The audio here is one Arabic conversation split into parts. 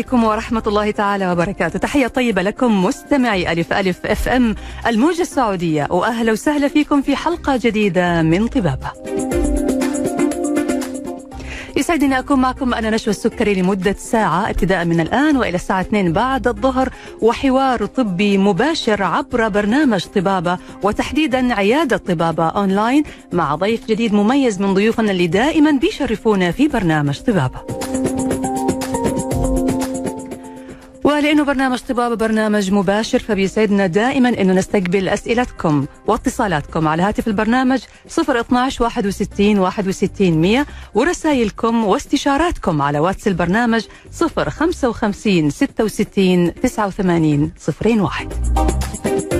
عليكم ورحمة الله تعالى وبركاته. تحية طيبة لكم مستمعي ألف ألف FM الموجة السعودية وأهلا وسهلا فيكم في حلقة جديدة من طبابة. يسعدني أكون معكم أنا نشوى السكري لمدة ساعة ابتداء من الآن وإلى الساعة 2 بعد الظهر وحوار طبي مباشر عبر برنامج طبابة وتحديدا عيادة طبابة أونلاين مع ضيف جديد مميز من ضيوفنا اللي دائما بيشرفونا في برنامج طبابة. ولأنه برنامج طبابه برنامج مباشر فبيسعدنا دائما إنه نستقبل أسئلتكم واتصالاتكم على هاتف البرنامج 012 61 61 100 ورسائلكم واستشاراتكم على واتس البرنامج 055 66 89 01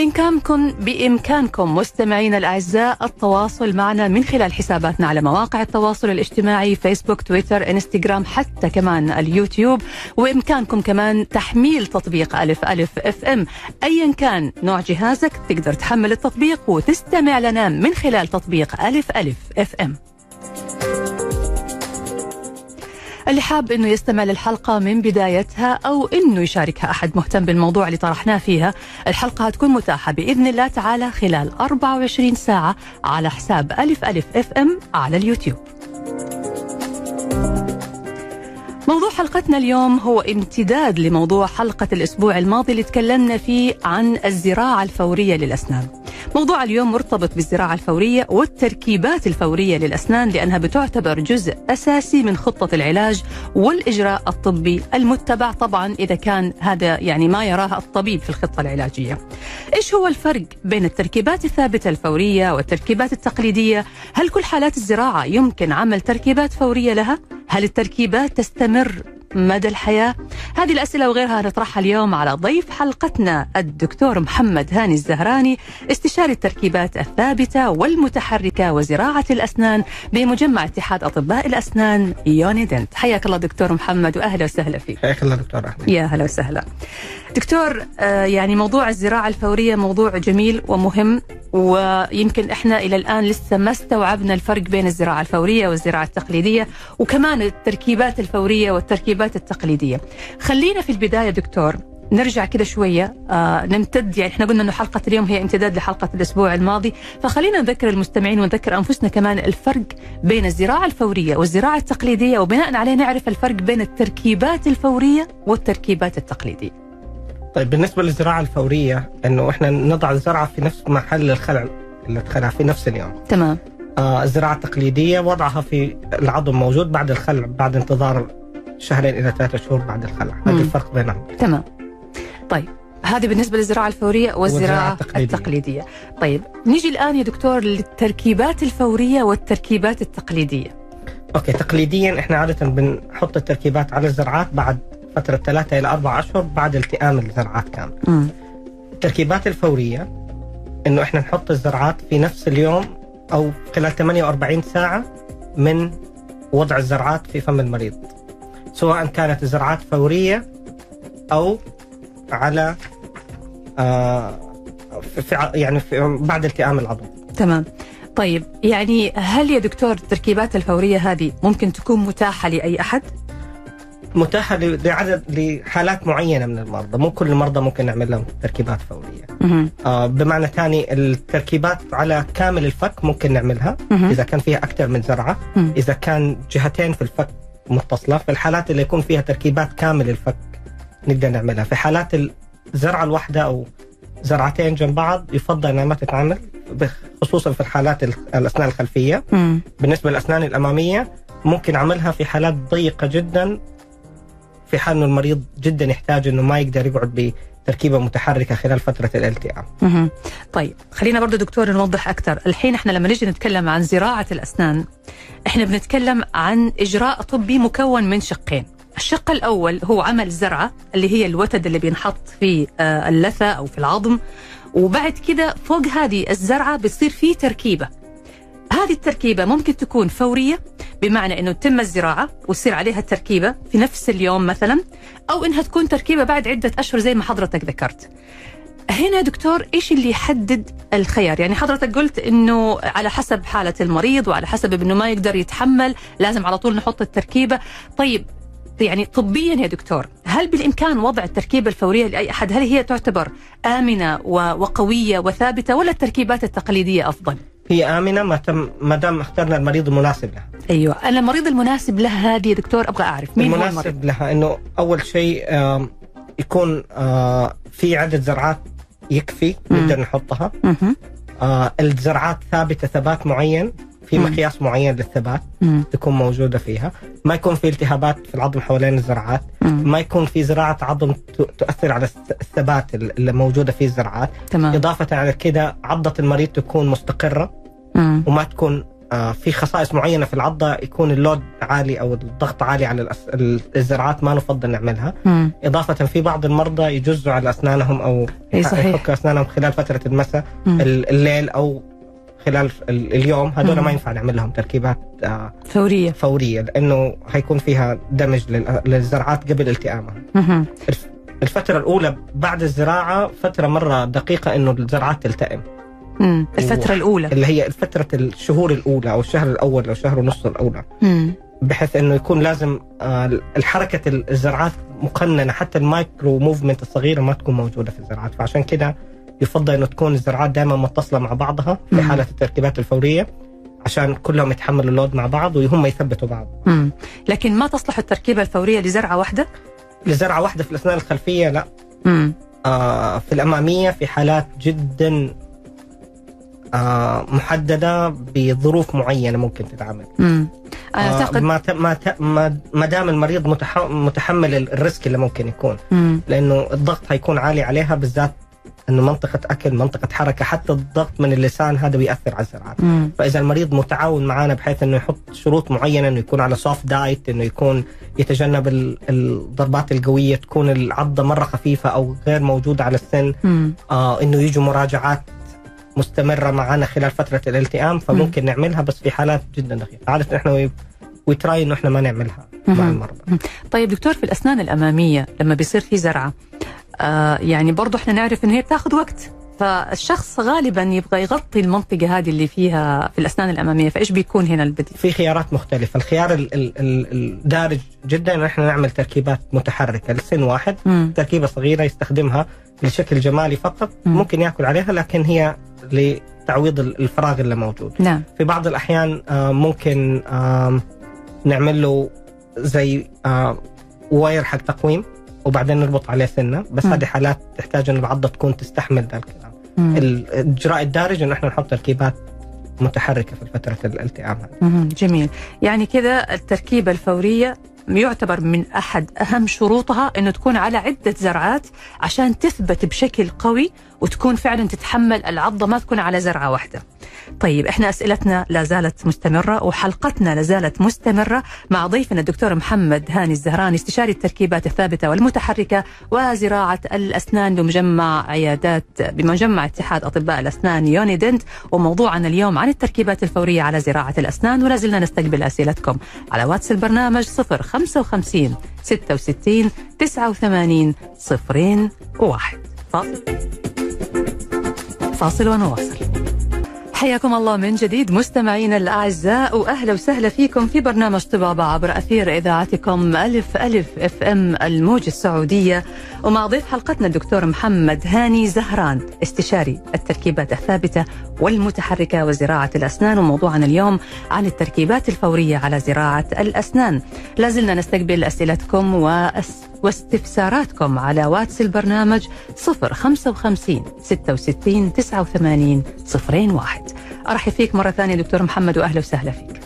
بإمكانكم بإمكانكم مستمعينا الأعزاء التواصل معنا من خلال حساباتنا على مواقع التواصل الاجتماعي فيسبوك تويتر إنستغرام حتى كمان اليوتيوب. وإمكانكم كمان تحميل تطبيق ألف ألف إف إم. أيا كان نوع جهازك تقدر تحمل التطبيق وتستمع لنا من خلال تطبيق ألف ألف إف إم. اللي حاب إنه يستمع للحلقة من بدايتها أو إنه يشاركها أحد مهتم بالموضوع اللي طرحناه فيها، الحلقة هتكون متاحة بإذن الله تعالى خلال 24 ساعة على حساب ألف ألف إف إم على اليوتيوب. موضوع حلقتنا اليوم هو امتداد لموضوع حلقة الأسبوع الماضي اللي تكلمنا فيه عن الزراعة الفورية للأسنان موضوع اليوم مرتبط بالزراعة الفورية والتركيبات الفورية للأسنان لأنها بتعتبر جزء أساسي من خطة العلاج والإجراء الطبي المتبع طبعا إذا كان هذا يعني ما يراه الطبيب في الخطة العلاجية. إيش هو الفرق بين التركيبات الثابتة الفورية والتركيبات التقليدية؟ هل كل حالات الزراعة يمكن عمل تركيبات فورية لها؟ هل التركيبات تستمر مدى الحياة؟ هذه الأسئلة وغيرها نطرحها اليوم على ضيف حلقتنا الدكتور محمد هاني الزهراني استشاري التركيبات الثابتة والمتحركة وزراعة الأسنان بمجمع اتحاد أطباء الأسنان يونيدنت. حياك الله دكتور محمد وأهلا وسهلا فيك. حياك الله دكتور أحمد. يا هلا وسهلا. دكتور آه يعني موضوع الزراعة الفورية موضوع جميل ومهم ويمكن إحنا إلى الآن لسه ما استوعبنا الفرق بين الزراعة الفورية والزراعة التقليدية وكمان التركيبات الفورية والتركيبات التقليدية. خلينا في البداية دكتور نرجع كده شوية آه نمتد يعني إحنا قلنا إنه حلقة اليوم هي امتداد لحلقة الأسبوع الماضي فخلينا نذكر المستمعين ونذكر أنفسنا كمان الفرق بين الزراعة الفورية والزراعة التقليدية وبناء عليه نعرف الفرق بين التركيبات الفورية والتركيبات التقليدية. طيب بالنسبة للزراعة الفورية إنه إحنا نضع الزرعه في نفس محل الخلع اللي تخلع في نفس اليوم. تمام. آه الزراعه التقليديه وضعها في العظم موجود بعد الخلع بعد انتظار شهرين إلى ثلاثة شهور بعد الخلع. هذا. الفرق بينهم. تمام. طيب هذه بالنسبة للزراعة الفورية والزراعة والزراعة التقليدية. التقليدية. طيب نيجي الآن يا دكتور للتركيبات الفورية والتركيبات التقليدية. أوكي تقليديا إحنا عادة بنحط التركيبات على الزرعات بعد فترة ثلاثة إلى أربع أشهر بعد التئام الزرعات كامل مم. التركيبات الفورية إنه إحنا نحط الزرعات في نفس اليوم أو خلال 48 ساعة من وضع الزرعات في فم المريض سواء كانت الزرعات فورية أو على آه في يعني في بعد التئام العضو تمام طيب يعني هل يا دكتور التركيبات الفورية هذه ممكن تكون متاحة لأي أحد؟ متاحة لعدد لحالات معينة من المرضى مو كل المرضى ممكن نعمل لهم تركيبات فورية. آه بمعنى ثاني التركيبات على كامل الفك ممكن نعملها مهم. إذا كان فيها أكثر من زرعة مم. إذا كان جهتين في الفك متصلة في الحالات اللي يكون فيها تركيبات كامل الفك نقدر نعملها في حالات الزرعة الواحدة أو زرعتين جنب بعض يفضل إنها ما تتعمل خصوصا في الحالات ال- الأسنان الخلفية مم. بالنسبة للأسنان الأمامية ممكن عملها في حالات ضيقة جدا في حال إنه المريض جدا يحتاج إنه ما يقدر يقعد بتركيبة متحركة خلال فترة الالتئام. طيب خلينا برضو دكتور نوضح أكثر. الحين إحنا لما نجي نتكلم عن زراعة الأسنان إحنا بنتكلم عن إجراء طبي مكون من شقين. الشق الأول هو عمل زرعة اللي هي الوتد اللي بينحط في آه، اللثة أو في العظم. وبعد كده فوق هذه الزرعة بتصير فيه تركيبة. هذه التركيبة ممكن تكون فورية بمعنى إنه تم الزراعة وتصير عليها التركيبة في نفس اليوم مثلا أو إنها تكون تركيبة بعد عدة أشهر زي ما حضرتك ذكرت. هنا دكتور إيش اللي يحدد الخيار؟ يعني حضرتك قلت إنه على حسب حالة المريض وعلى حسب إنه ما يقدر يتحمل لازم على طول نحط التركيبة. طيب يعني طبيا يا دكتور هل بالإمكان وضع التركيبة الفورية لأي أحد؟ هل هي تعتبر آمنة وقوية وثابتة ولا التركيبات التقليدية أفضل؟ هي آمنة ما تم ما دام اخترنا المريض المناسب لها. أيوه. أنا المريض المناسب لها هذه يا دكتور أبغى أعرف مين المناسب هو المريض؟ لها إنه أول شيء يكون في عدد زرعات يكفي نقدر نحطها. الزرعات ثابتة ثبات معين في مقياس معين للثبات. تكون موجودة فيها. ما يكون في التهابات في العظم حوالين الزرعات. ما يكون في زراعة عظم تؤثر على الثبات اللي موجودة في الزرعات. تمام. إضافة على كده عضة المريض تكون مستقرة. مم. وما تكون آه، في خصائص معينة في العضة يكون اللود عالي أو الضغط عالي على الزراعات ما نفضل نعملها. مم. إضافة في بعض المرضى يجزوا على أسنانهم أو يحكوا أسنانهم خلال فترة المساء الليل أو خلال اليوم. هذول ما ينفع نعمل لهم تركيبات آه، فورية. فورية لأنه حيكون فيها دمج للزرعات قبل التئامها. الفترة الأولى بعد الزراعة فترة مرة دقيقة إنه الزرعات تلتئم. مم. الفترة الأولى اللي هي فترة الشهور الأولى أو الشهر الأول أو الشهر ونص الأولى مم. بحيث إنه يكون لازم آه، الحركة الزرعات مقننة حتى ال micro movement الصغيرة ما تكون موجودة في الزرعات فعشان كده يفضل إنه تكون الزرعات دائما متصلة مع بعضها في حالة التركيبات الفورية عشان كلهم يتحملوا ال load مع بعض وهم يثبتوا بعض. مم. لكن ما تصلح التركيبة الفورية لزرعة واحدة؟ لزرعة واحدة في الاسنان الخلفية لا. مم. آه في الأمامية في حالات جدا محددة بظروف معينة ممكن تتعامل. امم اعتقد آه ما ما ما دام المريض متحمل ال risk اللي ممكن يكون مم. لأنه الضغط حيكون عالي عليها بالذات إنه منطقة أكل منطقة حركة حتى الضغط من اللسان هذا بيأثر على الزرعات فإذا المريض متعاون معنا بحيث إنه يحط شروط معينة إنه يكون على soft diet إنه يكون يتجنب الضربات القوية تكون العضة مرة خفيفة أو غير موجودة على السن آه إنه يجوا مراجعات مستمرة معنا خلال فترة الالتئام فممكن مم. نعملها بس في حالات جدا دقيقة عاده إحنا ويتراي إنه إحنا ما نعملها. مع المرضى طيب دكتور في الأسنان الأمامية لما بيصير في زرعة آه يعني برضه إحنا نعرف إنه هي بتاخذ وقت فالشخص غالبا يبغى يغطي المنطقة هذه اللي فيها في الأسنان الأمامية فإيش بيكون هنا البديل؟ في خيارات مختلفة. الخيار ال ال ال الدارج جدا. ان إحنا نعمل تركيبات متحركة لسن واحد. مم. تركيبة صغيرة يستخدمها لشكل جمالي فقط. مم. ممكن يأكل عليها لكن هي لتعويض الفراغ اللي موجود. نعم. في بعض الأحيان آه، ممكن نعمل له زي wire حق تقويم وبعدين نربط عليه سنة. بس هذه حالات تحتاج إن العضة تكون تستحمل ذا الكلام. الاجراء الدارج انه إحنا نحط تركيبات متحركة في فترة الالتئام هذه. جميل، يعني كذا التركيبة الفورية يعتبر من أحد أهم شروطها إنه تكون على عدة زرعات عشان تثبت بشكل قوي وتكون فعلا تتحمل العضة ما تكون على زرعة واحدة. طيب إحنا أسئلتنا لا زالت مستمرة وحلقتنا لا زالت مستمرة مع ضيفنا الدكتور محمد هاني الزهراني استشاري التركيبات الثابتة والمتحركة وزراعة الأسنان بمجمع عيادات بمجمع اتحاد أطباء الأسنان يونيدنت. وموضوعنا اليوم عن التركيبات الفورية على زراعة الأسنان ولا زلنا نستقبل أسئلتكم. على واتس البرنامج 055 66 89 صفرين واحد. فاصل. فاصل ونواصل. حياكم الله من جديد مستمعينا الأعزاء وأهلا وسهلا فيكم في برنامج طبابة عبر أثير إذاعتكم ألف ألف إف إم الموج السعودية. ومع ضيف حلقتنا الدكتور محمد هاني زهران استشاري التركيبات الثابتة والمتحركة وزراعة الأسنان. وموضوعنا اليوم عن التركيبات الفورية على زراعة الأسنان. لازلنا نستقبل أسئلتكم واستفساراتكم على واتس البرنامج 055 66 89 01 أرحب فيك مرة ثانية دكتور محمد وأهلا وسهلا فيك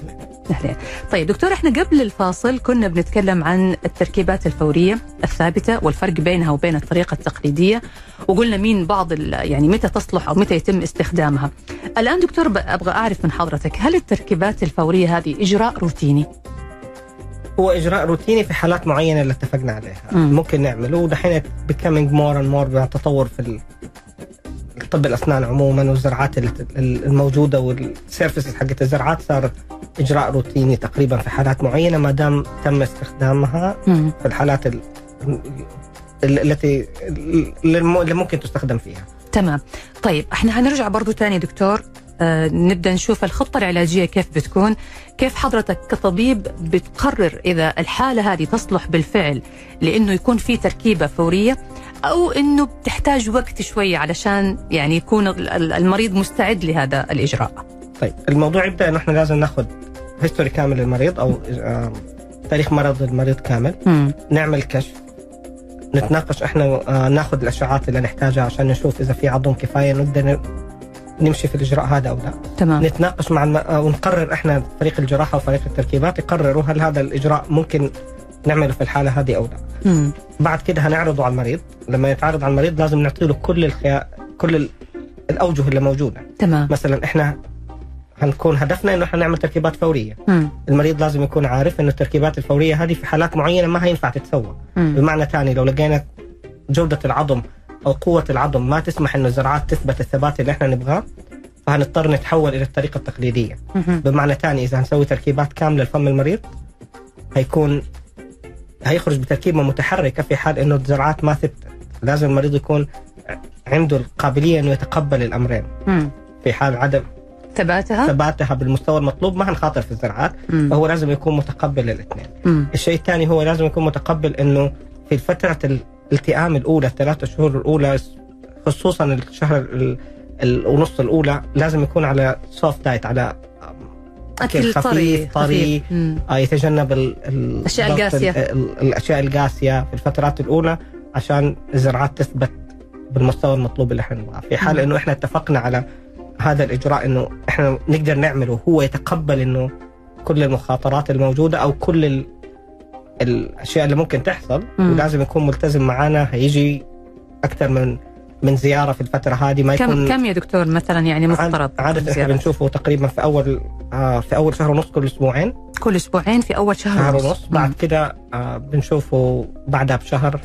أهلين. طيب دكتور إحنا قبل الفاصل كنا بنتكلم عن التركيبات الفورية الثابتة والفرق بينها وبين الطريقة التقليدية وقلنا مين بعض يعني متى تصلح أو متى يتم استخدامها. الآن دكتور أبغى أعرف من حضرتك هل التركيبات الفورية هذه إجراء روتيني؟ هو إجراء روتيني في حالات معينة اللي اتفقنا عليها. مم. ممكن نعمله. ودحين becoming more and more مع التطور في طب الأسنان عموما والزرعات الموجودة وال surfaces حقت الزرعات صارت إجراء روتيني تقريبا في حالات معينة ما دام تم استخدامها في الحالات التي اللي ممكن تستخدم فيها. تمام. طيب إحنا حنرجع برضو تاني دكتور. نبدأ نشوف الخطة العلاجية كيف بتكون كيف حضرتك كطبيب بتقرر إذا الحالة هذه تصلح بالفعل لأنه يكون في تركيبة فورية أو إنه بتحتاج وقت شوي علشان يعني يكون ال- المريض مستعد لهذا الإجراء طيب الموضوع يبدأ انه إحنا لازم ناخذ هيستوري كامل للمريض أو آه، تاريخ مرض المريض كامل مم. نعمل كشف نتناقش إحنا آه، ناخذ الاشعاعات اللي نحتاجها عشان نشوف إذا في عظم كفاية نقدر نمشي في الإجراء هذا أو لا. تمام. نتناقش مع الم... آه، ونقرر إحنا فريق الجراحة وفريق التركيبات يقرروا هل هذا الإجراء ممكن نعمله في الحالة هذه أو لا. مم. بعد كده هنعرضه على المريض. لما يتعرض على المريض لازم نعطي له كل الخيا... كل ال... الأوجه اللي موجودة. تمام. مثلا إحنا هنكون هدفنا إنه إحنا نعمل تركيبات فورية. مم. المريض لازم يكون عارف إنه التركيبات الفورية هذه في حالات معينة ما هينفع تتسوى. مم. بمعنى ثاني لو لقينا جودة العظم أو قوة العظم ما تسمح إنه الزرعات تثبت الثبات اللي إحنا نبغاه فهنضطر نتحول إلى الطريقة التقليدية. بمعنى ثاني إذا هنسوي تركيبات كاملة لفم المريض هيكون هيخرج بتركيبة متحركة في حال إنه الزرعات ما ثبتت لازم المريض يكون عنده القابلية إنه يتقبل الأمرين مم. في حال عدم ثباتها ثباتها بالمستوى المطلوب ما هنخاطر في الزرعات مم. فهو لازم يكون متقبل للإثنين مم. الشيء الثاني هو لازم يكون متقبل إنه في فترة الالتئام الأولى الثلاثة شهور الأولى خصوصا الشهر ال- ال- ونص الأولى لازم يكون على soft diet على أكل خفيف، طري. آه، يتجنب ال- ال- الأشياء الضغط القاسية. ال- ال- الأشياء القاسية في الفترات الأولى عشان الزرعات تثبت بالمستوى المطلوب اللي إحنا نبغاه في حال. إنه إحنا اتفقنا على هذا الإجراء إنه إحنا نقدر نعمله هو يتقبل إنه كل المخاطرات الموجودة أو كل. الأشياء اللي ممكن تحصل مم. ولازم يكون ملتزم معنا هيجي أكثر من من زيارة في الفترة هذه ما كم يكون كم يا دكتور مثلا يعني مفترض عادة إحنا؟ بنشوفه تقريبا في أول آه في أول شهر ونص كل أسبوعين كل أسبوعين في أول شهر, شهر ونص بعد. كده آه بنشوفه بعدها بشهر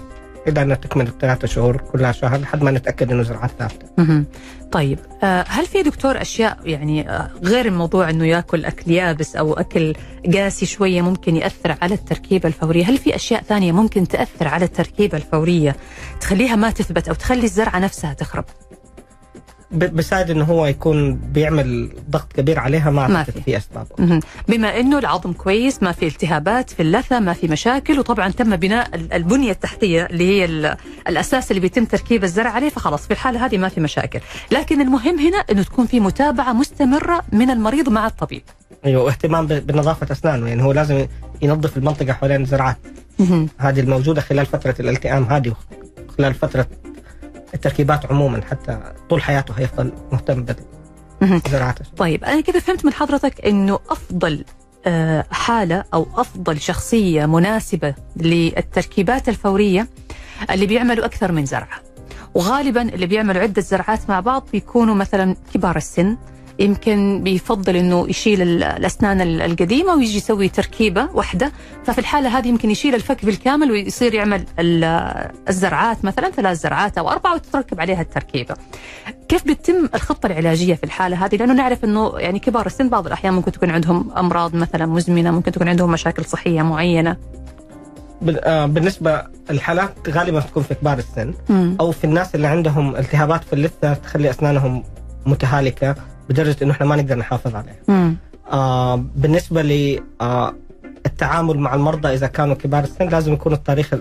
إلى ان تكمل الثلاثة شهور كلها شهر لحد ما نتأكد إنه ثابتة. مهم. طيب آه، هل في دكتور أشياء يعني آه، غير الموضوع إنه يأكل أكل يابس أو أكل قاسي شوية ممكن يأثر على التركيبة الفورية، هل في أشياء ثانية ممكن تأثر على التركيبة الفورية تخليها ما تثبت أو تخلي الزرعة نفسها تخرب؟ بساعد إنه هو يكون بيعمل ضغط كبير عليها ما ما أعتقد في. في أسباب. بما إنه العظم كويس ما في التهابات في اللثة ما في مشاكل وطبعا تم بناء ال- البنية التحتية اللي هي ال- الأساس اللي بيتم تركيب الزرع عليه فخلاص في الحالة هذه ما في مشاكل، لكن المهم هنا إنه تكون في متابعة مستمرة من المريض مع الطبيب. أيوه واهتمام بنظافة أسنانه يعني هو لازم ينظف المنطقة حوالين الزرعات. هذه الموجودة خلال فترة الالتئام هذه خلال فترة التركيبات عموما حتى طول حياته هيفضل مهتم. بالزراعات. طيب أنا كذا فهمت من حضرتك إنه أفضل آه، حالة أو أفضل شخصية مناسبة للتركيبات الفورية اللي بيعملوا أكثر من زرعه وغالبا اللي بيعملوا عدة زرعات مع بعض بيكونوا مثلا كبار السن يمكن بيفضل إنه يشيل ال- الأسنان ال- القديمة ويجي يسوي تركيبة واحدة ففي الحالة هذه يمكن يشيل الفك بالكامل ويصير يعمل ال- الزرعات مثلا ثلاث زرعات أو أربعة وتتركب عليها التركيبة. كيف بتتم الخطة العلاجية في الحالة هذه؟ لأنه نعرف إنه يعني كبار السن بعض الأحيان ممكن تكون عندهم أمراض مثلا مزمنة، ممكن تكون عندهم مشاكل صحية معينة. آه، بالنسبة الحالات غالبا تكون في كبار السن. أو في الناس اللي عندهم التهابات في اللثة تخلي أسنانهم متهالكة بدرجة إنه إحنا ما نقدر نحافظ عليها. آه بالنسبة ل آه التعامل مع المرضى إذا كانوا كبار السن لازم يكون التاريخ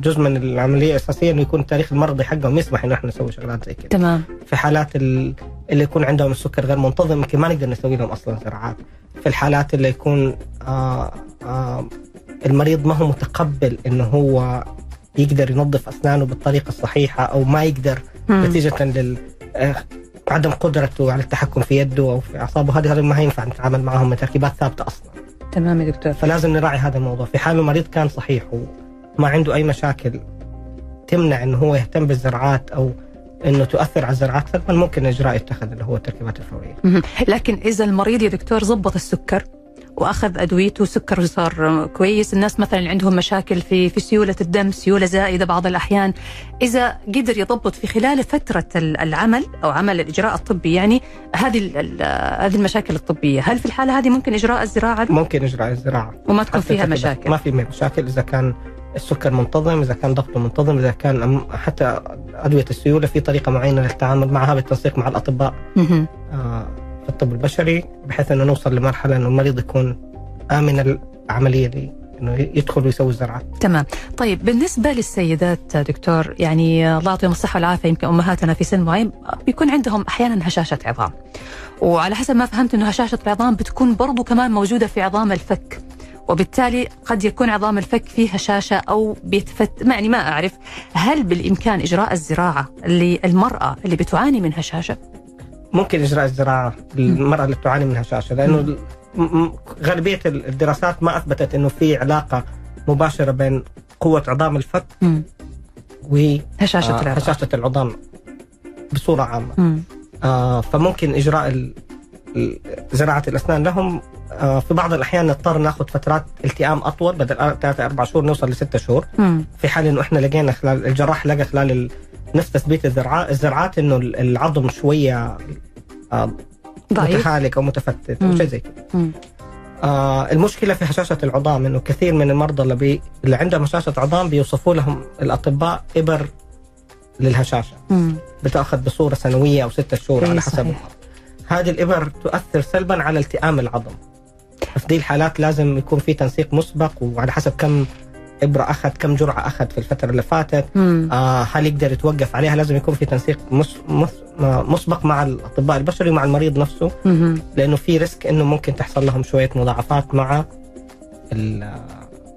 جزء من العملية الأساسية إنه يكون التاريخ المرضي حقهم يسمح إنه إحنا نسوي شغلات زي كذا. تمام. في حالات ال- اللي يكون عندهم السكر غير منتظم يمكن ما نقدر نسوي لهم أصلا زراعات. في الحالات اللي يكون آه آه المريض ما هو متقبل إنه هو يقدر ينظف أسنانه بالطريقة الصحيحة أو ما يقدر مم. نتيجة لل آه، عدم قدرته على التحكم في يده أو في أعصابه هذه هذه ما ينفع نتعامل معهم من تركيبات ثابتة أصلا تمام يا دكتور. فلازم نراعي هذا الموضوع في حال المريض كان صحيح وما عنده أي مشاكل تمنع إنه هو يهتم بالزرعات أو إنه تؤثر على الزرعات فمن ممكن إجراء يتخذ اللي هو التركيبات الفورية. لكن إذا المريض يا دكتور زبط السكر وأخذ أدويته سكر صار كويس. الناس مثلا اللي عندهم مشاكل في في سيولة الدم سيولة زائدة بعض الأحيان. إذا قدر يضبط في خلال فترة ال- العمل أو عمل الإجراء الطبي يعني هذه هذه المشاكل الطبية هل في الحالة هذه ممكن إجراء الزراعة؟ ممكن إجراء الزراعة. وما تكون فيها. مشاكل. ما في مشاكل إذا كان السكر منتظم إذا كان ضغطه منتظم إذا كان حتى أدوية السيولة في طريقة معينة للتعامل معها بالتنسيق مع الأطباء. آه، في الطب البشري بحيث إنه نوصل لمرحلة إنه المريض يكون آمن العملية دي إنه يدخل ويسوي الزرعات تمام. طيب بالنسبة للسيدات دكتور يعني الله يعطيهم الصحة والعافية يمكن أمهاتنا في سن معين بيكون عندهم أحيانا هشاشة عظام. وعلى حسب ما فهمت أنه هشاشة العظام بتكون برضو كمان موجودة في عظام الفك. وبالتالي قد يكون عظام الفك فيه هشاشة أو بيتفت يعني ما أعرف هل بالإمكان إجراء الزراعة للمرأة اللي بتعاني من هشاشة؟ ممكن إجراء الزراعه للمراه اللي تعاني من هشاشه لأنه غالبية الدراسات ما أثبتت إنه في علاقة مباشرة بين قوة عظام الفك مم. هشاشة العظام وهشاشه العظام بصورة عامة. آه فممكن إجراء زراعة الأسنان لهم آه في بعض الأحيان نضطر ناخذ فترات التئام أطول بدل ثلاثة أربع شهور نوصل لستة شهور مم. في حال إنه إحنا لقينا خلال الجراح لقى خلال ال- نفس تثبيت الزرعات الزرعات إنه ال- العظم شوية آه ضعيف متهالك أو متفتت. أو شيء زي كذا. آه المشكلة في هشاشه العظام إنه كثير من المرضى اللي, بي اللي عندهم هشاشه عظام بيوصفوا لهم الأطباء إبر للهشاشه مم. بتأخذ بصورة سنوية أو ستة شهور إيه على حسب. هذه الإبر تؤثر سلبا على التئام العظم في دي الحالات لازم يكون في تنسيق مسبق وعلى حسب كم ابرة أخذ كم جرعة أخذ في الفترة اللي فاتت مم. آه هل يقدر يتوقف عليها لازم يكون في تنسيق مس مس مسبق مع الأطباء البشري ومع المريض نفسه مم. لأنه في ريسك إنه ممكن تحصل لهم شوية مضاعفات مع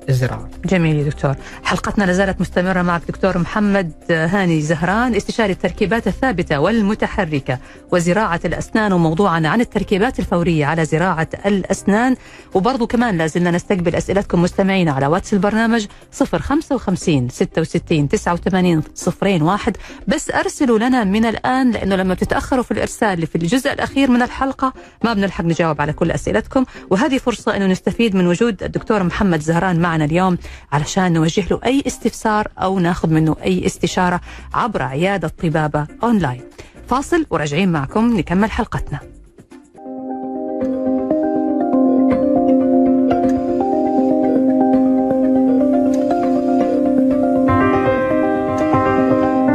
الزراعة. جميل يا دكتور. حلقتنا لازالت مستمرة معك دكتور محمد هاني زهران استشاري التركيبات الثابتة والمتحركة وزراعة الأسنان وموضوعنا عن التركيبات الفورية على زراعة الأسنان. وبرضو كمان لازلنا نستقبل أسئلتكم مستمعينا على واتس البرنامج 055 66 89 صفرين واحد. بس أرسلوا لنا من الآن لأنه لما بتتأخروا في الإرسال في الجزء الأخير من الحلقة ما بنلحق نجاوب على كل أسئلتكم. وهذه فرصة أنه نستفيد من وجود الدكتور محمد زهران معنا. اليوم علشان نوجه له أي استفسار أو ناخذ منه أي استشارة عبر عيادة طبابة أونلاين. فاصل وراجعين معكم نكمل حلقتنا.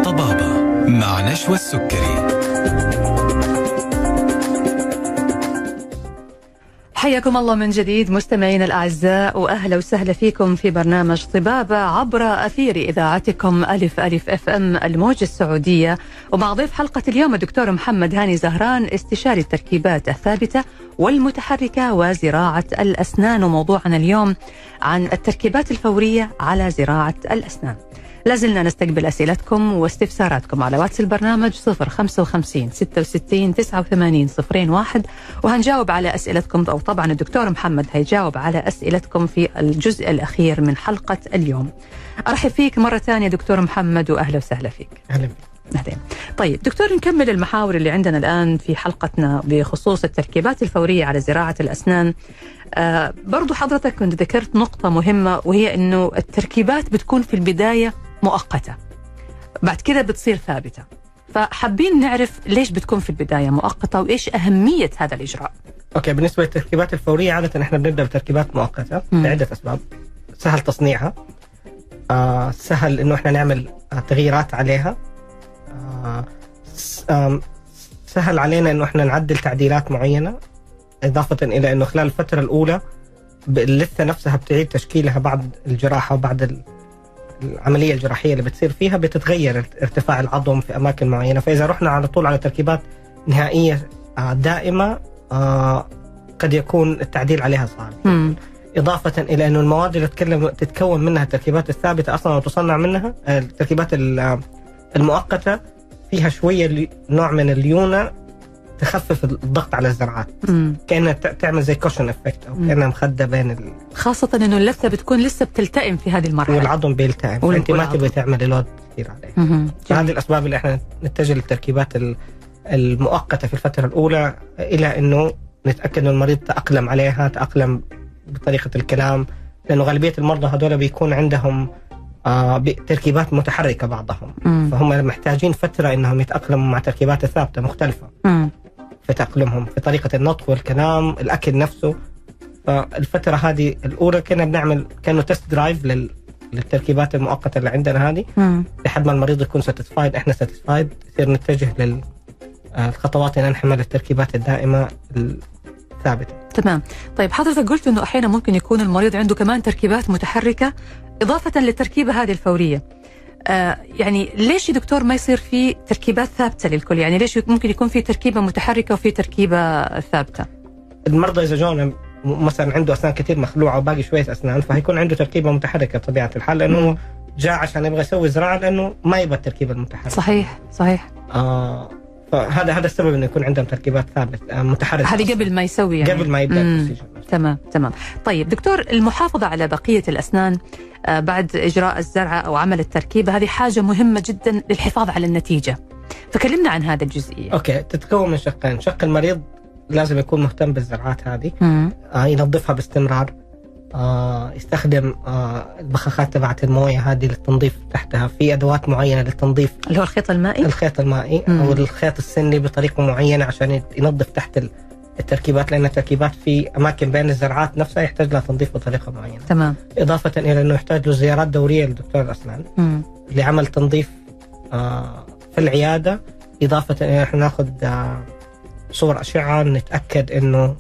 طبابة مع نشوى السكري. حياكم الله من جديد مستمعينا الأعزاء وأهلا وسهلا فيكم في برنامج طبابة عبر أثير إذاعتكم ألف ألف أف أم الموجه السعودية ومع ضيف حلقة اليوم الدكتور محمد هاني زهران استشاري التركيبات الثابتة والمتحركة وزراعة الأسنان وموضوعنا اليوم عن التركيبات الفورية على زراعة الأسنان. لازلنا نستقبل أسئلتكم واستفساراتكم على واتس البرنامج 055 66 89 صفرين واحد وهنجاوب على أسئلتكم أو طبعا الدكتور محمد هيجاوب على أسئلتكم في الجزء الأخير من حلقة اليوم. أرحب فيك مرة ثانية دكتور محمد واهلا وسهلا فيك. أهلا بك. اهلين. طيب دكتور نكمل المحاور اللي عندنا الآن في حلقتنا بخصوص التركيبات الفورية على زراعة الأسنان. آه برضو حضرتك كنت ذكرت نقطة مهمة وهي إنه التركيبات بتكون في البداية مؤقتة. بعد كده بتصير ثابتة. فحابين نعرف ليش بتكون في البداية مؤقتة وإيش أهمية هذا الإجراء. أوكي بالنسبة للتركيبات الفورية عادة إحنا بنبدأ بتركيبات مؤقتة مم. لعدة أسباب سهل تصنيعها آه سهل إنه إحنا نعمل آه تغييرات عليها آه سهل علينا إنه إحنا نعدل تعديلات معينة إضافة إلى إنه خلال الفترة الأولى اللثة نفسها بتعيد تشكيلها بعد الجراحة وبعد العملية الجراحيه اللي بتصير فيها بتتغير ارت- ارتفاع العظم في أماكن معينة فإذا رحنا على طول على تركيبات نهائية آه، دائمة آه، قد يكون التعديل عليها صعب. إضافة إلى أنه المواد اللي تتكلم تتكون منها التركيبات الثابتة أصلا وتصنع منها آه، التركيبات ال- المؤقتة فيها شوية نوع من الليونة تخفف الضغط على الزرعات ت- تعمل زي cushion effect أو مم. كأنها مخدة بين ال... خاصة إنه اللثة بتكون لسه بتلتئم في هذه المرحله. والعظم بيلتئم فأنت ما. تبغي تعمل لود كثير عليه. فهذه الأسباب اللي إحنا نتجه للتركيبات ال- المؤقتة في الفترة الأولى إلى أنه نتأكد أن المريض تأقلم عليها تأقلم بطريقة الكلام لأنه غالبية المرضى هذول بيكون عندهم آه تركيبات متحركة بعضهم مم. فهم محتاجين فترة أنهم يتأقلموا مع تركيبات ثابتة مختلفة مم. في تأقلمهم في طريقة النطق والكلام الأكل نفسه. فالفترة هذه الأولى كنا بنعمل كأنه test drive لل للتركيبات المؤقتة اللي عندنا هذه. لحد ما المريض يكون satisfied إحنا satisfied يصير نتجه للخطوات أن نحمل التركيبات الدائمة الثابتة. تمام. طيب حضرتك قلت إنه أحيانا ممكن يكون المريض عنده كمان تركيبات متحركة إضافة للتركيبة هذه الفورية. آه يعني ليش يا دكتور ما يصير في تركيبات ثابتة للكل؟ يعني ليش ممكن يكون في تركيبة متحركة وفي تركيبة ثابتة؟ المرضى إذا جونا مثلا عنده أسنان كثير مخلوعة وباقي شوية أسنان فهيكون عنده تركيبة متحركة بطبيعة الحال لأنه جاء عشان يبغى يسوي زراعة لأنه ما يبغى التركيبة المتحركة. صحيح صحيح. آه. فهذا هذا السبب إنه يكون عندهم تركيبات ثابتة آه متحركة. هذه قبل ما يسوي يعني. قبل ما يبدأ. البروسيجر. تمام تمام. طيب دكتور المحافظة على بقية الأسنان آه، بعد إجراء الزرعة أو عمل التركيبة هذه حاجة مهمة جدا للحفاظ على النتيجة. فكلمنا عن هذه الجزئية. أوكي تتكون من شقين. شق المريض لازم يكون مهتم بالزرعات هذه. آه ينظفها باستمرار. يستخدم آه البخاخات تبعت الموية هذه للتنظيف تحتها. في أدوات معينة للتنظيف. اللي هو الخيط المائي؟ الخيط المائي مم. أو الخيط السني بطريقة معينة عشان ينظف تحت ال- التركيبات لأن التركيبات في أماكن بين الزرعات نفسها يحتاج لها تنظيف بطريقة معينة. تمام. إضافة إلى إنه يحتاج له زيارات دورية لدكتور الأسنان. مم. لعمل تنظيف آه، في العيادة. إضافة إلى إحنا ناخذ آه، صور أشعة نتأكد إنه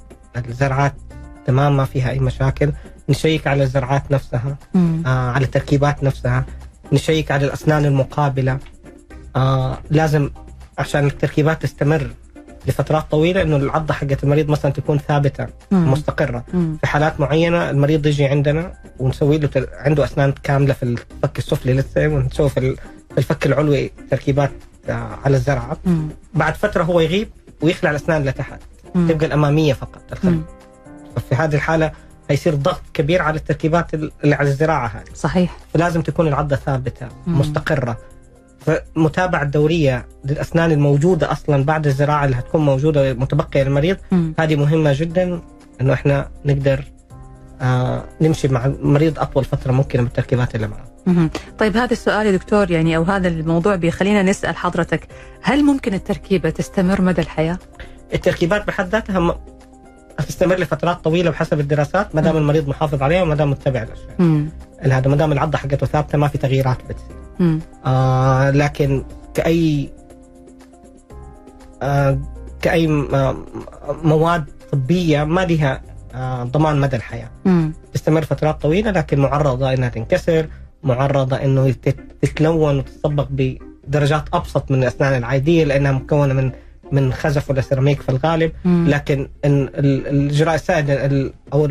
الزرعات تمام ما فيها أي مشاكل. نشيك على الزرعات نفسها مم. آه، على التركيبات نفسها نشيك على الأسنان المقابلة آه، لازم عشان التركيبات تستمر لفترات طويلة إنه العضة حقت المريض مثلا تكون ثابتة مم. مستقرة مم. في حالات معينة المريض يجي عندنا ونسوي له تر... عنده أسنان كاملة في الفك السفلي لسه ونسوي في ال- في الفك العلوي تركيبات آه، على الزرعة مم. بعد فترة هو يغيب ويخلع الأسنان لتحت. تبقى الأمامية فقط الخلف. ففي هذه الحالة هيصير ضغط كبير على التركيبات اللي على الزراعة هذه صحيح فلازم تكون العضة ثابتة مم. مستقرة فمتابعة دورية للأسنان الموجودة أصلا بعد الزراعة اللي هتكون موجودة متبقية للمريض مم. هذه مهمة جدا إنه إحنا نقدر آه نمشي مع المريض أطول فترة ممكنة بالتركيبات اللي معه. طيب هذا السؤال يا دكتور يعني أو هذا الموضوع بيخلينا نسأل حضرتك هل ممكن التركيبة تستمر مدى الحياة؟ التركيبات بحد ذاتها هتستمر لفترات طويلة بحسب الدراسات ما دام. المريض محافظ عليها وما دام متبع. هذا ما دام العضة حقته ثابتة ما في تغييرات بتصير. آه لكن كأي آه كأي م- آه، مواد طبية ما لها آه ضمان مدى الحياة مم. تستمر فترات طويلة لكن معرضة إنها تنكسر معرضة إنه تت- تتلون وتتصبغ بدرجات أبسط من الأسنان العادية لأنها مكونة من من خزف ولا سيراميك في الغالب مم. لكن إن ال- الإجراء السائد ال- أو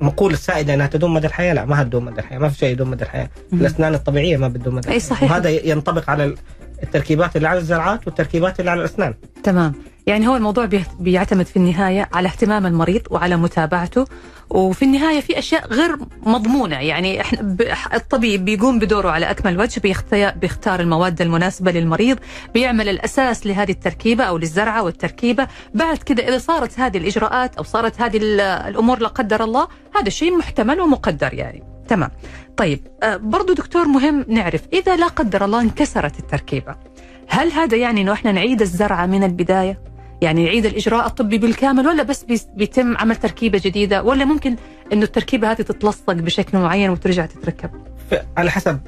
المقولة السائدة أنها تدوم مدى الحياة لا ما هتدوم مدى الحياة ما في شيء يدوم مدى الحياة مم. الأسنان الطبيعية ما بتدوم مدى الحياة صحيح. وهذا ينطبق على التركيبات اللي على الزرعات والتركيبات اللي على الأسنان تمام يعني هو الموضوع بيعتمد في النهاية على اهتمام المريض وعلى متابعته وفي النهاية في أشياء غير مضمونة. يعني إحنا الطبيب بيقوم بدوره على أكمل وجه بيختار, المواد المناسبة للمريض بيعمل الأساس لهذه التركيبة أو للزرعة والتركيبة. بعد كده إذا صارت هذه الإجراءات أو صارت هذه ال- الأمور لا قدر الله هذا شيء محتمل ومقدر يعني. تمام. طيب آه، برضو دكتور مهم نعرف إذا لا قدر الله انكسرت التركيبة هل هذا يعني إنه إحنا نعيد الزرعة من البداية؟ يعني نعيد الإجراء الطبي بالكامل ولا بس بيتم عمل تركيبة جديدة ولا ممكن إنه التركيبة هذه تتلصق بشكل معين وترجع تتركب؟ على حسب.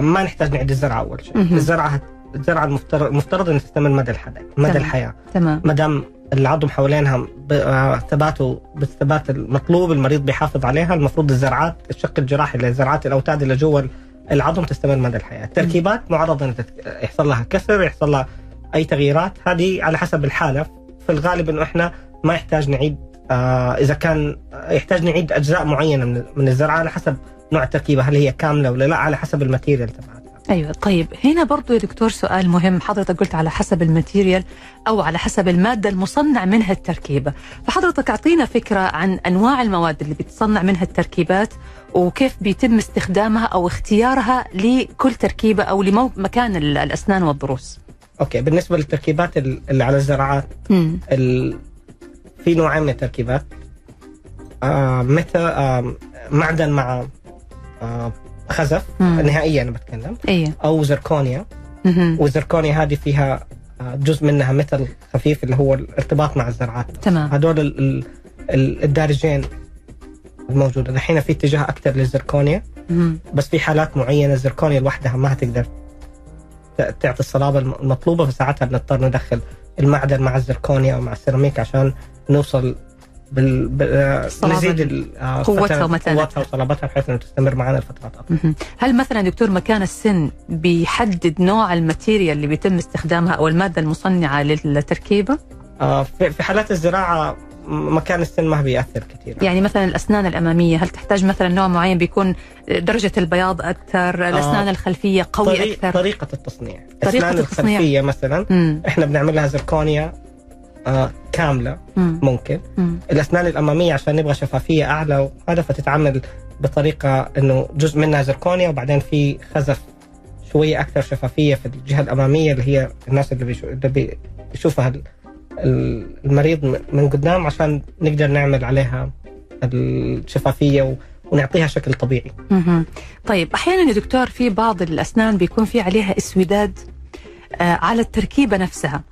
ما نحتاج نعيد الزرعة أول شيء. هت- الزرعة المفترض المفترض أن تستمر مدى الحياة مدى تمام. الحياة. تمام. ما دام العظم حوالينها آه، ثباته بالثبات المطلوب المريض بيحافظ عليها المفروض الزرعات الشق الجراحي اللي زرعات الأوتاد اللي جوا العظم تستمر مدى الحياة، التركيبات معرضة يحصل لها كسر يحصل لها أي تغييرات. هذه على حسب الحالة. في الغالب إنه إحنا ما يحتاج نعيد آه إذا كان يحتاج نعيد أجزاء معينة من من الزرعة على حسب نوع التركيبة هل هي كاملة ولا لا على حسب ال material تبعها أيوه طيب. هنا برضو يا دكتور سؤال مهم. حضرتك قلت على حسب ال material أو على حسب المادة المصنع منها التركيبة. فحضرتك أعطينا فكرة عن أنواع المواد اللي بتصنع منها التركيبات وكيف بيتم استخدامها أو اختيارها لكل تركيبة أو لمكان الأسنان والضروس. أوكي بالنسبة للتركيبات ال- اللي على الزراعات. ال... في نوعين من التركيبات آه مثل آه معدن مع آه خزف مم. نهائيا أنا بتكلم إيه أو زركونيا. والزركونيا هذه فيها آه جزء منها مثل خفيف اللي هو الارتباط مع الزرعات تمام هذول ال... ال... ال- الدارجين الموجودة الحين في اتجاه أكثر للزركونيا مم. بس في حالات معينة الزركونيا لوحدها ما هتقدر ت- تعطي الصلابة الم- المطلوبة فساعتها بنضطر ندخل المعدن مع الزركونيا أو مع السيراميك عشان نوصل بال... بال... آه، نزيد آه، قوتها ومتانتها. قوتها وصلابتها بحيث إنه تستمر معنا لفترات أطول. هل مثلا دكتور مكان السن بيحدد نوع الماتيريال اللي بيتم استخدامها أو المادة المصنعة للتركيبة؟ آه، في حالات الزراعة مكان السن ما بيأثر كثير يعني مثلا الأسنان الأمامية هل تحتاج مثلا نوع معين بيكون درجة البياض أكثر، الأسنان الخلفية قوي طريق أكثر؟ طريقة التصنيع طريقة الاسنان التصنيع. الخلفية مثلا مم. إحنا بنعمل لها زركونيا آه كاملة مم. ممكن مم. الأسنان الأمامية عشان نبغى شفافية أعلى وهذا فتتعمل بطريقة إنه جزء منها زركونيا وبعدين في خزف شوية أكثر شفافية في الجهة الأمامية اللي هي الناس اللي, بيشو اللي بي- بيشوفها المريض من قدام عشان نقدر نعمل عليها الشفافية ونعطيها شكل طبيعي. مهم. طيب أحيانا يا دكتور في بعض الأسنان بيكون في عليها إسوداد آه، على التركيبة نفسها.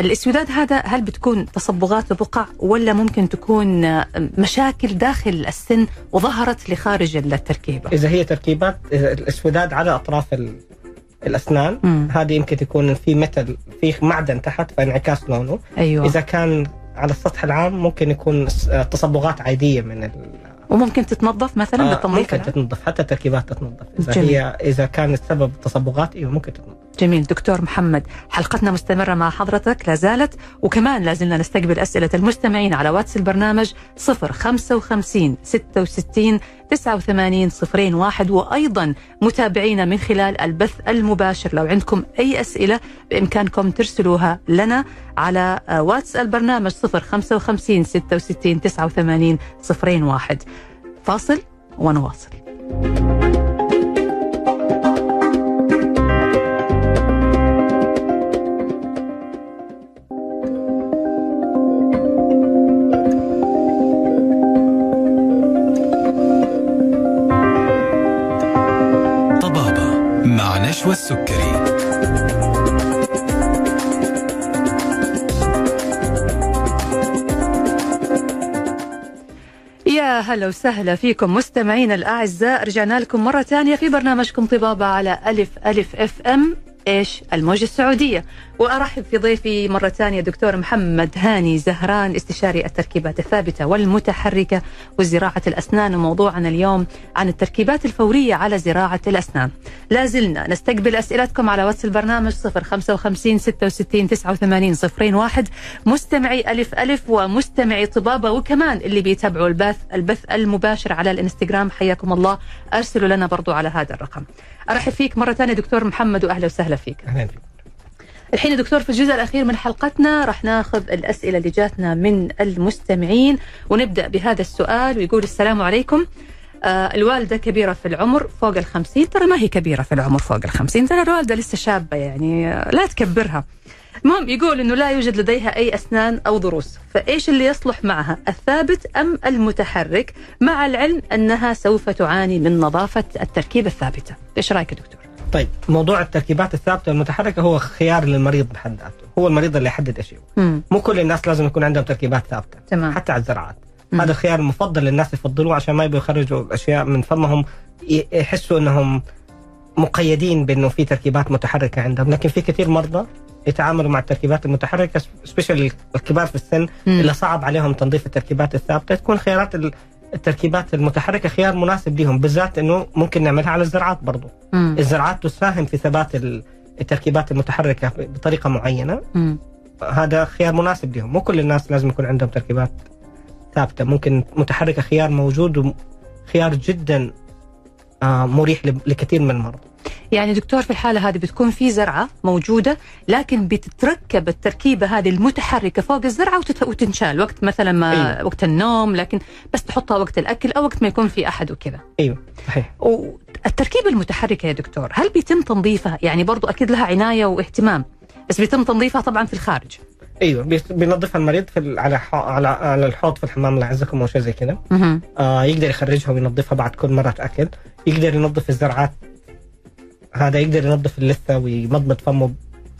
الإسوداد هذا هل بتكون تصبغات بقع ولا ممكن تكون آه، مشاكل داخل السن وظهرت لخارج التركيبة؟ إذا هي تركيبات إذا الإسوداد على أطراف ال- الأسنان مم. هذه يمكن تكون في متل في معدن تحت فانعكاس لونه أيوه إذا كان على السطح العام ممكن يكون آه، تصبغات عادية من ال... وممكن تتنظف مثلا آه، بالتنظيف ممكن العام؟ تتنظف حتى التركيبات تتنظف إذا جميل. هي إذا كان السبب تصبغات إيوه ممكن تتنظف جميل دكتور محمد حلقتنا مستمرة مع حضرتك لا زالت وكمان لازلنا نستقبل أسئلة المستمعين على واتس البرنامج 055 66 89 صفرين واحد وأيضا متابعينا من خلال البث المباشر. لو عندكم أي أسئلة بإمكانكم ترسلوها لنا على واتس البرنامج 055 66 89 صفرين واحد. فاصل ونواصل. السكري. يا هلا وسهلا فيكم مستمعينا الأعزاء رجعنا لكم مرة ثانية في برنامجكم طبابة على ألف ألف أف أم. إيش؟ الموجة السعودية. وأرحب في ضيفي مرة ثانية دكتور محمد هاني زهران استشاري التركيبات الثابتة والمتحركة وزراعة الأسنان. وموضوعنا اليوم عن التركيبات الفورية على زراعة الأسنان. لا زلنا نستقبل أسئلتكم على واتس البرنامج 055 66 89 صفرين واحد. مستمعي ألف ألف ومستمعي طبابة وكمان اللي بيتابعوا البث البث المباشر على الإنستغرام. حياكم الله. أرسلوا لنا برضو على هذا الرقم. أرحب فيك مرة ثانية دكتور محمد وأهلا وسهلا فيك. أهلا فيك. الحين دكتور في الجزء الأخير من حلقتنا راح ناخذ الأسئلة اللي جاتنا من المستمعين ونبدأ بهذا السؤال ويقول السلام عليكم. آه الوالدة كبيرة في العمر فوق الخمسين. ترى ما هي كبيرة في العمر فوق الخمسين. ترى الوالدة لسه شابة يعني آه لا تكبرها. المهم يقول إنه لا يوجد لديها أي أسنان أو ضروس، فإيش اللي يصلح معها؟ الثابت أم المتحرك؟ مع العلم أنها سوف تعاني من نظافة التركيبة الثابتة، إيش رأيك يا دكتور؟ طيب موضوع التركيبات الثابتة والمتحركة هو خيار للمريض بحد ذاته. هو المريض اللي يحدد إيش هو. مو كل الناس لازم يكون عندهم تركيبات ثابتة. تمام. حتى على الزراعات. مم. هذا الخيار المفضل للناس يفضلوه عشان ما يبغوا يخرجوا الاشياء من فمهم يحسوا إنهم مقيدين بإنه في تركيبات متحركة عندهم. لكن في كثير مرضى يتعاملوا مع التركيبات المتحركة سبيشال الكبار في السن مم. اللي صعب عليهم تنظيف التركيبات الثابتة. تكون خيارات التركيبات المتحركة خيار مناسب لهم بالذات إنه ممكن نعملها على الزراعات برضو مم. الزراعات تساهم في ثبات ال- التركيبات المتحركة بطريقة معينة مم. هذا خيار مناسب لهم مو كل الناس لازم يكون عندهم تركيبات ثابتة ممكن متحركة خيار موجود وخيار جدا مريح ل- لكثير من المرضى. يعني دكتور في الحالة هذه بتكون في زرعة موجودة لكن بتتركب التركيبة هذه المتحركة فوق الزرعة وتنشال وقت مثلا ما أيوة. وقت النوم لكن بس تحطها وقت الأكل أو وقت ما يكون في أحد وكذا. أيوه صحيح. والتركيبة المتحركة يا دكتور هل بيتم تنظيفها؟ يعني برضو أكيد لها عناية واهتمام بس بيتم تنظيفها طبعا في الخارج. أيوه بي- بينظفها المريض في على على على الحوض في الحمام الله يعزكم أو شيء زي كذا. آه يقدر يخرجها وينظفها بعد كل مرة أكل. يقدر ينظف الزرعات هذا يقدر ينظف اللثة ويمضمض فمه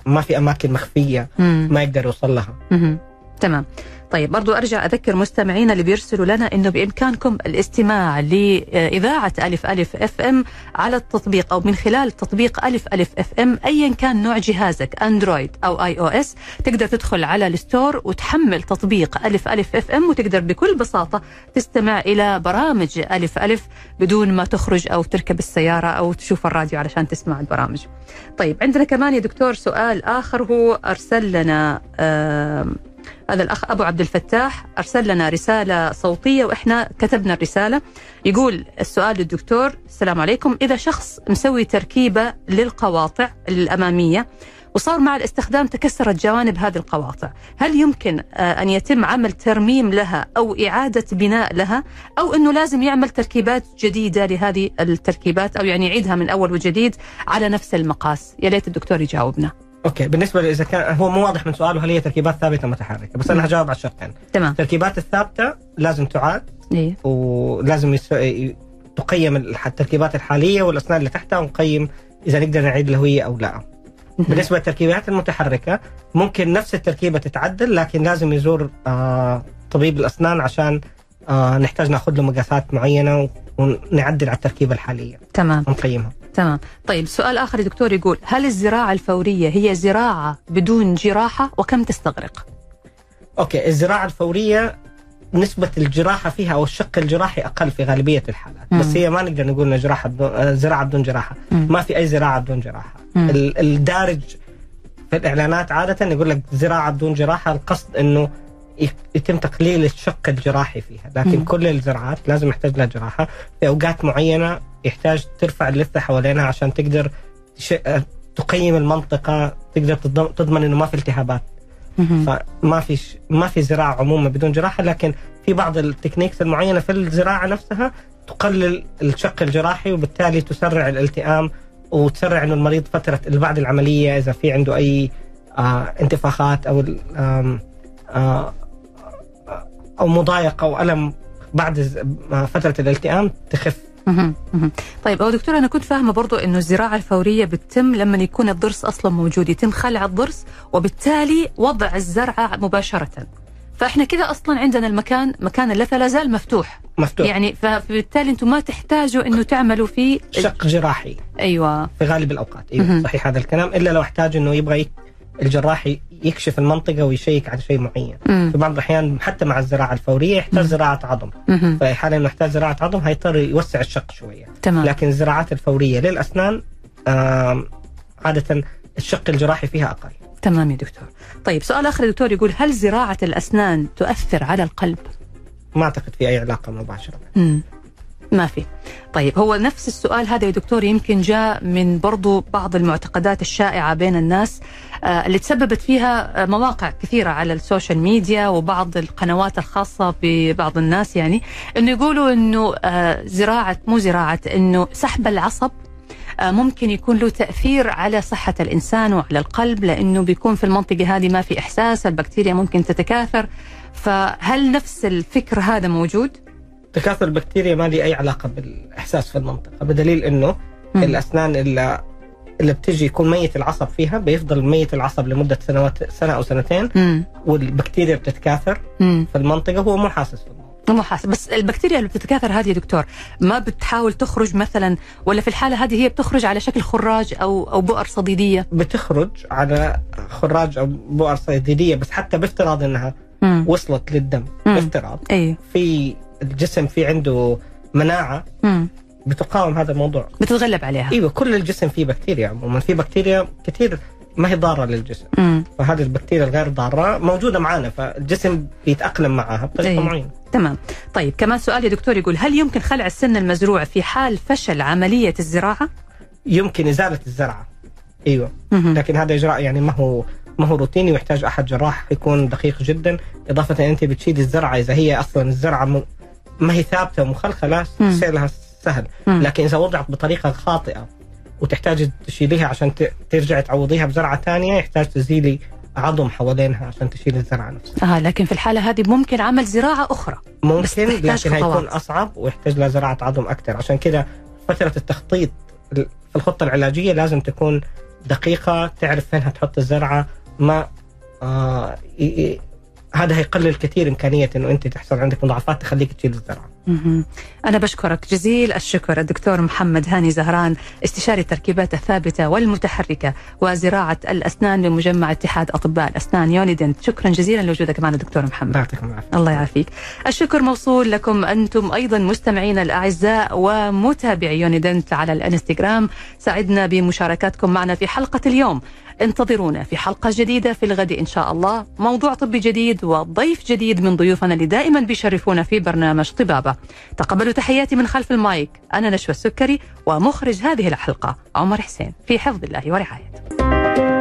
ما في أماكن مخفية مم. ما يقدر يوصل لها مهم. تمام. طيب برضو أرجع أذكر مستمعينا اللي بيرسلوا لنا أنه بإمكانكم الاستماع لإذاعة ألف ألف أف إم على التطبيق أو من خلال تطبيق ألف ألف أف إم أيا كان نوع جهازك Android أو iOS تقدر تدخل على ال store وتحمل تطبيق ألف ألف أف إم وتقدر بكل بساطة تستمع إلى برامج ألف ألف بدون ما تخرج أو تركب السيارة أو تشوف الراديو علشان تسمع البرامج. طيب عندنا كمان يا دكتور سؤال آخر هو أرسل لنا آه هذا الأخ أبو عبد الفتاح أرسل لنا رسالة صوتية وإحنا كتبنا الرسالة. يقول السؤال للدكتور السلام عليكم. إذا شخص مسوي تركيبة للقواطع الأمامية وصار مع الاستخدام تكسرت جوانب هذه القواطع هل يمكن أن يتم عمل ترميم لها أو إعادة بناء لها أو أنه لازم يعمل تركيبات جديدة لهذه التركيبات أو يعني يعيدها من أول وجديد على نفس المقاس؟ يا ليت الدكتور يجاوبنا. أوكي بالنسبة اذا كان هو مو واضح من سؤاله هل هي تركيبات ثابتة متحركة بس أنا هجاوب على الشقين تمام. التركيبات الثابتة لازم تعاد إيه؟ ولازم يس... تقيم التركيبات الحالية والأسنان اللي تحتها ونقيم إذا نقدر نعيد الهويه أو لا. بالنسبة للتركيبات المتحركة ممكن نفس التركيبة تتعدل لكن لازم يزور آه طبيب الأسنان عشان آه نحتاج ناخذ له مقاسات معينة ونعدل على التركيبة الحالية. تمام. ونقيمها. تمام طيب سؤال آخر دكتور يقول هل الزراعة الفورية هي زراعة بدون جراحة وكم تستغرق أوكي الزراعة الفورية نسبة الجراحة فيها أو الشق الجراحي أقل في غالبية الحالات مم. بس هي ما نقدر نقول إنها جراحة بدون آه، زراعة بدون جراحة مم. ما في أي زراعة بدون جراحة مم. ال- الدارج في الإعلانات عادة يقول لك زراعة بدون جراحة القصد إنه يتم تقليل الشق الجراحي فيها لكن مم. كل الزراعات لازم يحتاج لها جراحة في أوقات معينة يحتاج ترفع اللثة حوالينها عشان تقدر تش... آه، تقيم المنطقة تقدر تضم- تضمن إنه ما في التهابات. فما في ش... ما في زراعة عموما بدون جراحة لكن في بعض التكنيكس المعينة في الزراعة نفسها تقلل الشق الجراحي وبالتالي تسرع الالتئام وتسرع إنه المريض فترة اللي بعد العملية إذا في عنده أي آه انتفاخات أو آم، آه أو مضايقه أو ألم بعد آه، فترة الالتئام تخف. طيب هو دكتور أنا كنت فاهمة برضو إنه الزراعة الفورية بتتم لما يكون الضرس أصلا موجود يتم خلع الضرس وبالتالي وضع الزرعه مباشرة. فإحنا كده أصلا عندنا المكان مكان اللثة لا زال مفتوح. مفتوح. يعني فبالتالي أنتم ما تحتاجوا إنه تعملوا فيه شق جراحي. أيوه. في غالب الأوقات. أيوه. صحيح هذا الكلام إلا لو احتاج إنه يبغى. الجراح يكشف المنطقة ويشيك على شيء معين. مم. في بعض الأحيان حتى مع الزراعة الفورية يحتاج زراعة عظم. في حال انه يحتاج زراعة عظم هيضطر يوسع الشق شوية. تمام. لكن الزراعات الفورية للأسنان آم، عادة الشق الجراحي فيها أقل. تمام يا دكتور. طيب سؤال آخر دكتور يقول هل زراعة الأسنان تؤثر على القلب؟ ما أعتقد في أي علاقة مباشرة. مم. ما في طيب هو نفس السؤال هذا يا دكتور يمكن جاء من برضو بعض المعتقدات الشائعة بين الناس آه، اللي تسببت فيها آه، مواقع كثيرة على السوشيال ميديا وبعض القنوات الخاصة ببعض الناس يعني إنه يقولوا إنه آه، زراعة مو زراعة إنه سحب العصب ممكن يكون له تأثير على صحة الإنسان وعلى القلب لأنه بيكون في المنطقة هذه ما في إحساس البكتيريا ممكن تتكاثر فهل نفس الفكر هذا موجود؟ تكاثر البكتيريا ما لي أي علاقة بالإحساس في المنطقة بدليل إنه مم. الأسنان اللي اللي بتجي يكون ميت العصب فيها بيفضل ميت العصب لمدة سنوات سنة أو سنتين مم. والبكتيريا بتتكاثر مم. في المنطقة هو مو حاسس في الموضوع مو حاسس بس البكتيريا اللي بتتكاثر هذه يا دكتور ما بتحاول تخرج مثلا ولا في الحالة هذه هي بتخرج على شكل خراج أو أو بؤر صديدية بتخرج على خراج أو بؤر صيدليه بس حتى بافتراض إنها مم. وصلت للدم مم. بافتراض اي في الجسم في عنده مناعة مم. بتقاوم هذا الموضوع بتتغلب عليها إيوه كل الجسم فيه بكتيريا عموما في بكتيريا كثير ما هي ضارة للجسم مم. فهذه البكتيريا الغير ضارة موجودة معنا فالجسم بيتأقلم معها بطريقة أيوة. معينة تمام طيب كمان سؤال يا دكتور يقول هل يمكن خلع السن المزروع في حال فشل عملية الزراعة؟ يمكن إزالة الزرعة إيوه مهم. لكن هذا إجراء يعني ما هو ما هو روتيني ويحتاج أحد جراح يكون دقيق جدا إضافة أنت بتشيلي الزرعة إذا هي أصلا الزرعة. ما هي ثابتة ومخلخله لها سهل. مم. لكن إذا وضعت بطريقة خاطئة وتحتاج تشيليها عشان ت... ترجعي تعوضيها بزرعة ثانية يحتاج تزيلي عظم حوالينها عشان تشيل الزرعة نفسها. آه لكن في الحالة هذه ممكن عمل زراعة أخرى. ممكن لكن هيكون. أصعب ويحتاج لها زراعة عظم أكثر. عشان كذا فترة التخطيط في الخطة العلاجية لازم تكون دقيقة تعرف فين هتحط الزرعة ما آه هذا هيقلل كثير إمكانية إنه أنت تحصل عندك مضاعفات تخليك تشيل الزرعه. أنا بشكرك جزيل الشكر الدكتور محمد هاني زهران استشاري التركيبات الثابتة والمتحركة وزراعة الأسنان بمجمع اتحاد أطباء الأسنان يونيدنت. شكرا جزيلا لوجودك معنا دكتور محمد. يعطيكم العافية. الله يعافيك. الشكر موصول لكم أنتم أيضا مستمعينا الأعزاء ومتابعي يونيدنت على الإنستغرام. سعدنا بمشاركاتكم معنا في حلقة اليوم. انتظرونا في حلقة جديدة في الغد إن شاء الله. موضوع طبي جديد وضيف جديد من ضيوفنا اللي دائما بيشرفونا في برنامج طبابة. تقبلوا تحياتي من خلف المايك. أنا نشوى السكري ومخرج هذه الحلقة عمر حسين في حفظ الله ورعايته.